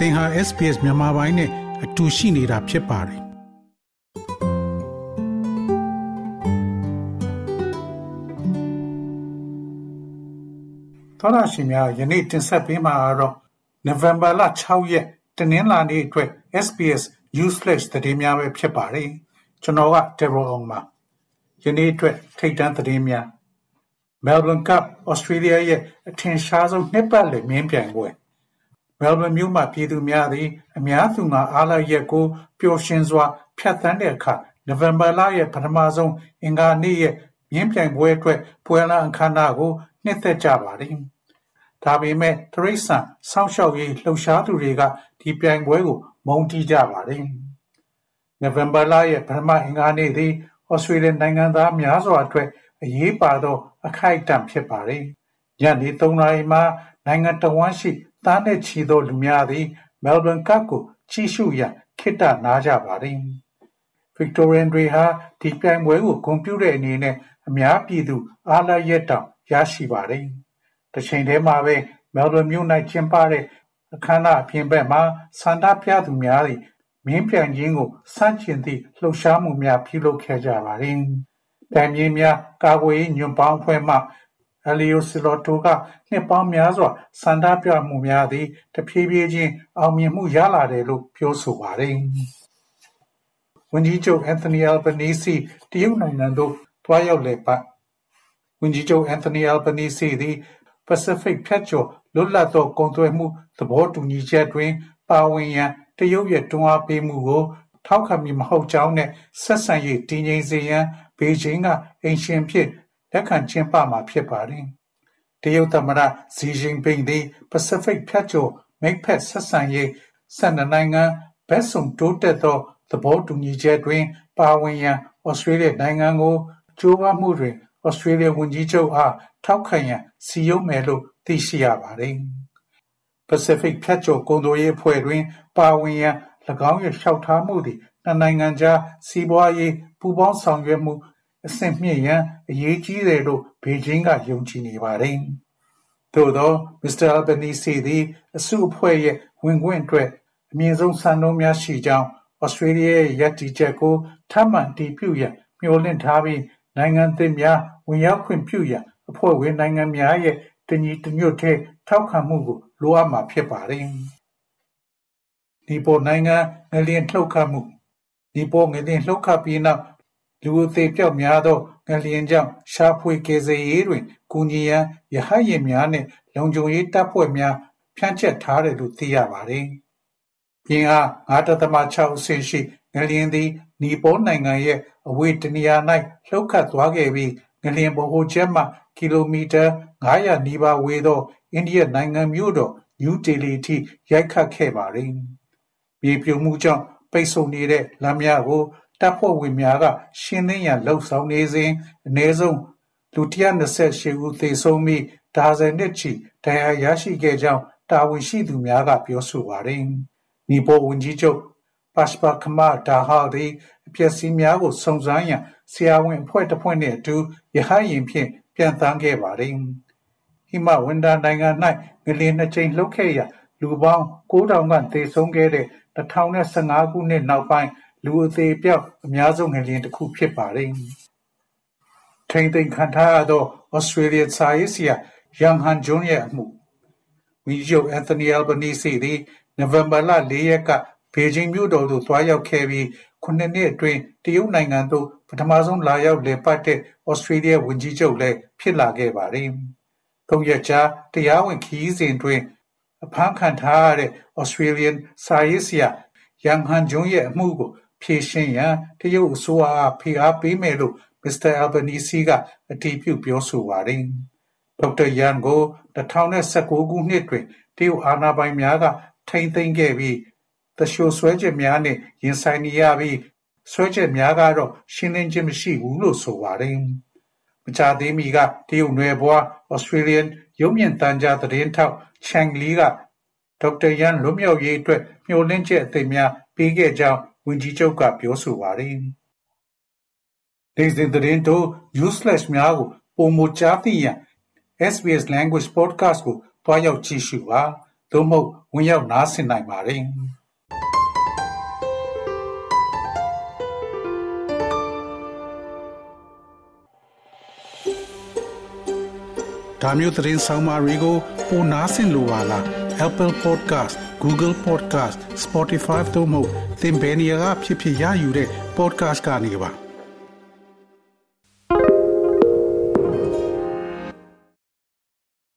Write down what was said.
သင်ဟာ SPS မြန်မာပိုင်းနဲ့အတူရှိနေတာဖြစ်ပါတယ်သောရရှိများယနေ့တင်ဆက်ပေးမှာတော့ November လ6ရက်တနင်္လာနေ့အတွက် SPS Newsflash သတင်းများပဲဖြစ်ပါတယ်ကျွန်တော်က Deborah Ong ပါယနေ့အတွက်ထိတ်တန့်သတင်းများ Melbourne Cup Australia ရဲ့အထင်ရှားဆုံးနှစ်ပတ်လည်မြင်းပြိုင်ပွဲ မဲလ်ဘန်မြို့မှပြည်သူများသည် အများသူငါအားလပ်ရက်ကိုပျော်ရွှင်စွာ ဖြတ်သန်းတဲ့အခါနိုဝင်ဘာလရဲ့ပထမဆုံးအင်္ဂါနေ့ရဲ့မြင်းပြိုင်ပွဲအတွက်ပွဲလမ်းအခမ်းအနားကိုနှစ်သက်ကြပါတယ်။ဒါပေမဲ့တရိษံစောင့်ရှောက်ရေးလှုပ်ရှားသူတွေကဒီပြိုင်ပွဲကိုမုန်းတီးကြပါတယ်။နိုဝင်ဘာလရဲ့ပထမအင်္ဂါနေ့သည်ဩစတြေးလျနိုင်ငံသားများစွာအတွက်အရေးပါသော အခိုက်အတန့်ဖြစ်ပါတယ်။ညနေ3နာရီမှာ နိုင်ငံတော်ဝန်ရှိသားနဲ့ချီသောလူများသည် မဲလ်ဘန်ကပ်ကို ကြည့်ရှုရန် ခေတ္တနားကြပါသည်။ Victorian တွေဟာ ဒီပြိုင်ပွဲကို ဂုဏ်ပြုတဲ့အနေနဲ့ အများပြည်သူ အားလပ်ရက်တောင် ရရှိပါတယ်။တချိန်တည်းမှာပဲ မဲလ်ဘန်မြို့၌ကျင်းပတဲ့ အခမ်းအနားအပြင်ဘက်မှာ ဆန္ဒပြသူများသည်မြင်းပြိုင်ခြင်းကိုစန့်ကျင်သည့် လှုပ်ရှားမှုများ ပြုလုပ်ခဲ့ကြပါတယ်။ပြိုင်မြင်းများ ကာကွယ်ရေးညွန့်ပေါင်းအဖွဲ့မှ Elio Silotto ကနှစ်ပေါင်းများစွာဆန္ဒပြမှုများသည်တဖြည်းဖြည်းချင်းအောင်မြင်မှုရလာတယ်လို့ပြောဆိုပါတယ်။ဝန်ကြီးချုပ် Anthony Albanese တရုတ်နိုင်ငံသို့သွားရောက်လည်ပတ်ဝန်ကြီးချုပ် Anthony Albanese သည် Pacific ဖြတ်ကျော်လွတ်လပ်သောကုန်သွယ်မှုသဘောတူညီချက်တွင်ပါဝင်ရန်တရုတ်ရဲ့တွန်းအားပေးမှုကို ထောက်ခံမည်မဟုတ်ကြောင်းနဲ့ဆက်ဆံရေးတည်ငြိမ်စေရန်ဘေဂျင်းကအိမ်ရှင်ဖြစ် လက်ခံကျင်းပမှာဖြစ်ပါတယ်။တရုတ်သမ္မတဇီဂျင်ပင်းသည်ပစိဖိတ်ဖြတ်ကျော်မိတ်ဖက်ဆက်ဆံရေး၁၂နိုင်ငံဘက်စုံတိုးတက်သောသဘောတူညီချက်တွင် ပါဝင်ရန်ဩစတြေးလျနိုင်ငံကိုကြိုးပမ်းမှုတွင်ဩစတြေးလျဝန်ကြီးချုပ်အားထောက်ခံရန်စီယုံမယ်လို့သိရှိရပါတယ်။ Pacific ဖြတ်ကျော်ကုန်သွယ်ရေးအဖွဲ့တွင် ပါဝင်ရန်၎င်းရဲ့လျှောက်ထားမှုသည်နှစ်နိုင်ငံကြားစီးပွားရေးပူးပေါင်းဆောင်ရွက်မှု အဆင့်မြှင့်ရန်အရေးကြီးတယ်လို့ဘေဂျင်းကယုံကြည်နေပါတယ်။သို့သောမစ္စတာအယ်ဘနီစီသည်အစုအဖွဲ့ရဲ့ဝင်ခွင့်အတွက်အမြင့်ဆုံးစံနှုန်းများရှိကြောင်းဩစတြေးလျရဲ့ရည်တည်ချက်ကိုထပ်မံတည်ပြုရန်မျှော်လင့်ထားပြီးနိုင်ငံသစ်များဝင်ရောက်ခွင့်ပြုရန်အဖွဲ့ဝင်နိုင်ငံများရဲ့တညီတညွတ်ထဲထောက်ခံမှုကိုလိုအပ်မှာဖြစ်ပါတယ်။ဒီပေါ်နိုင်ငံငလျင်လှုပ်ခတ်မှုဒီပေါ်ငလျင်လှုပ်ခတ်ပြီးနောက် လူအသေအပျောက်များသောငလျင်ကြောင့်ရှာဖွေကယ်ဆယ်ရေးတွင်ကူညီရန်ရဟတ်ယာဉ်များနှင့်လုံခြုံရေးတပ်ဖွဲ့များဖြန့်ကျက်ထားတယ်လို့သိရပါတယ်။ပြင်းအား5.6အဆင့်ရှိငလျင်သည်နီပေါနိုင်ငံရဲ့အဝေးတနေရာ၌လှုပ်ခတ်သွားခဲ့ပြီးငလျင်ဗဟိုချက်မှကီလိုမီတာ900နီးပါးဝေးသောအိန္ဒိယနိုင်ငံမြို့တော်နယူးဒေလီထိရိုက်ခတ်ခဲ့ပါတယ်။မြေပြိုမှုကြောင့်ပိတ်ဆို့နေတဲ့လမ်းများကို တပ်ဖွဲ့ဝင်များက ရှင်းလင်းရန်လှုံ့ဆော်နေစဉ် အနည်းဆုံး လူ ၁၂၈ ဦးသေဆုံးပြီး ဒါဇင်နဲ့ချီ ဒဏ်ရာရရှိခဲ့ကြောင်း တာဝန်ရှိသူများက ပြောဆိုပါတယ်။နီပေါဝန်ကြီးချုပ် Pashpakma Dahal သည် အပျက်အစီးများကို စုံစမ်းရန် ဆရာဝန်အဖွဲ့တဖွဲ့နှင့်အတူ ရဟတ်ယာဉ်ဖြင့် ပျံသန်းခဲ့ပါတယ်။ဟိမဝန္တာနိုင်ငံ၌ငလျင်နှစ်ကြိမ်လှုပ်ခဲ့ရာ လူပေါင်း9,000ခန့် သေဆုံးခဲ့တဲ့2015ခုနှစ်နောက်ပိုင်း လူအသေအပျောက်အများဆုံးငလျင်တစ်ခုဖြစ်ပါတယ်။ထိမ့်သိမ်းခံထားရသောဩစတြေးလျစာရေးဆရာယန်ဟန်ဂျွန်းရဲ့အမှုဝန်ကြီးချုပ်အန်သိုနီအယ်ဘနီစီသည်နိုဝင်ဘာလ၄ရက်ကဘေဂျင်းမြို့တော်သို့သွားရောက်ခဲ့ပြီးခုနှစ်နှစ်အတွင်းတရုတ်နိုင်ငံသို့ပထမဆုံးလာရောက်လည်ပတ်တဲ့ဩစတြေးလျဝန်ကြီးချုပ်လည်းဖြစ်လာခဲ့ပါတယ်။သုံးရက်ကြာတရားဝင်ခရီးစဉ်တွင်အဖမ်းခံထားရတဲ့ဩစတြေးလျစာရေးဆရာယန်ဟန်ဂျွန်းရဲ့အမှုကို ဖြေရှင်းရန်တရုတ်အစိုးရအားဖိအားပေးမယ်လို့မစ္စတာအယ်ဘနီစီကအတည်ပြုပြောဆိုပါတယ်။ဒေါက်တာယန်ကို2019ခုနှစ်တွင်တရုတ်အာဏာပိုင်များကထိန်းသိမ်းခဲ့ပြီးတရှိုဆွဲချက်များနဲ့ရင်ဆိုင်နေရပြီးဆွဲချက်များကတော့ရှင်းလင်းခြင်းမရှိဘူးလို့ဆိုပါတယ်။မကြသေးမီကတရုတ်နယ်ဘွား Australian ရုပ်မြင်သံကြားသတင်းထောက် Chang Li ကဒေါက်တာယန်လွတ်မြောက်ရေးအတွက်မျှော်လင့်ချက်အသစ်များပေးခဲ့ကြောင်း ဝန်ကြီးချုပ်က ပြောဆိုပါတယ်။ဒေဇင်သတင်းတို့ useless များကိုပုံမကြားသိရန် SBS Language Podcast ကိုတွားရောက်ကြည့်ရှုပါ သို့မဟုတ် ဝင်ရောက်နားဆင်နိုင်ပါတယ်။ဒါမျိုးသတင်းဆောင်မာတွေကို ပိုနားဆင်လိုပါလား Apple Podcast Google Podcast Spotify တို့မှာသင်ပင်ရာဖြစ်ဖြစ်ရယူတဲ့ podcast ကနေပါ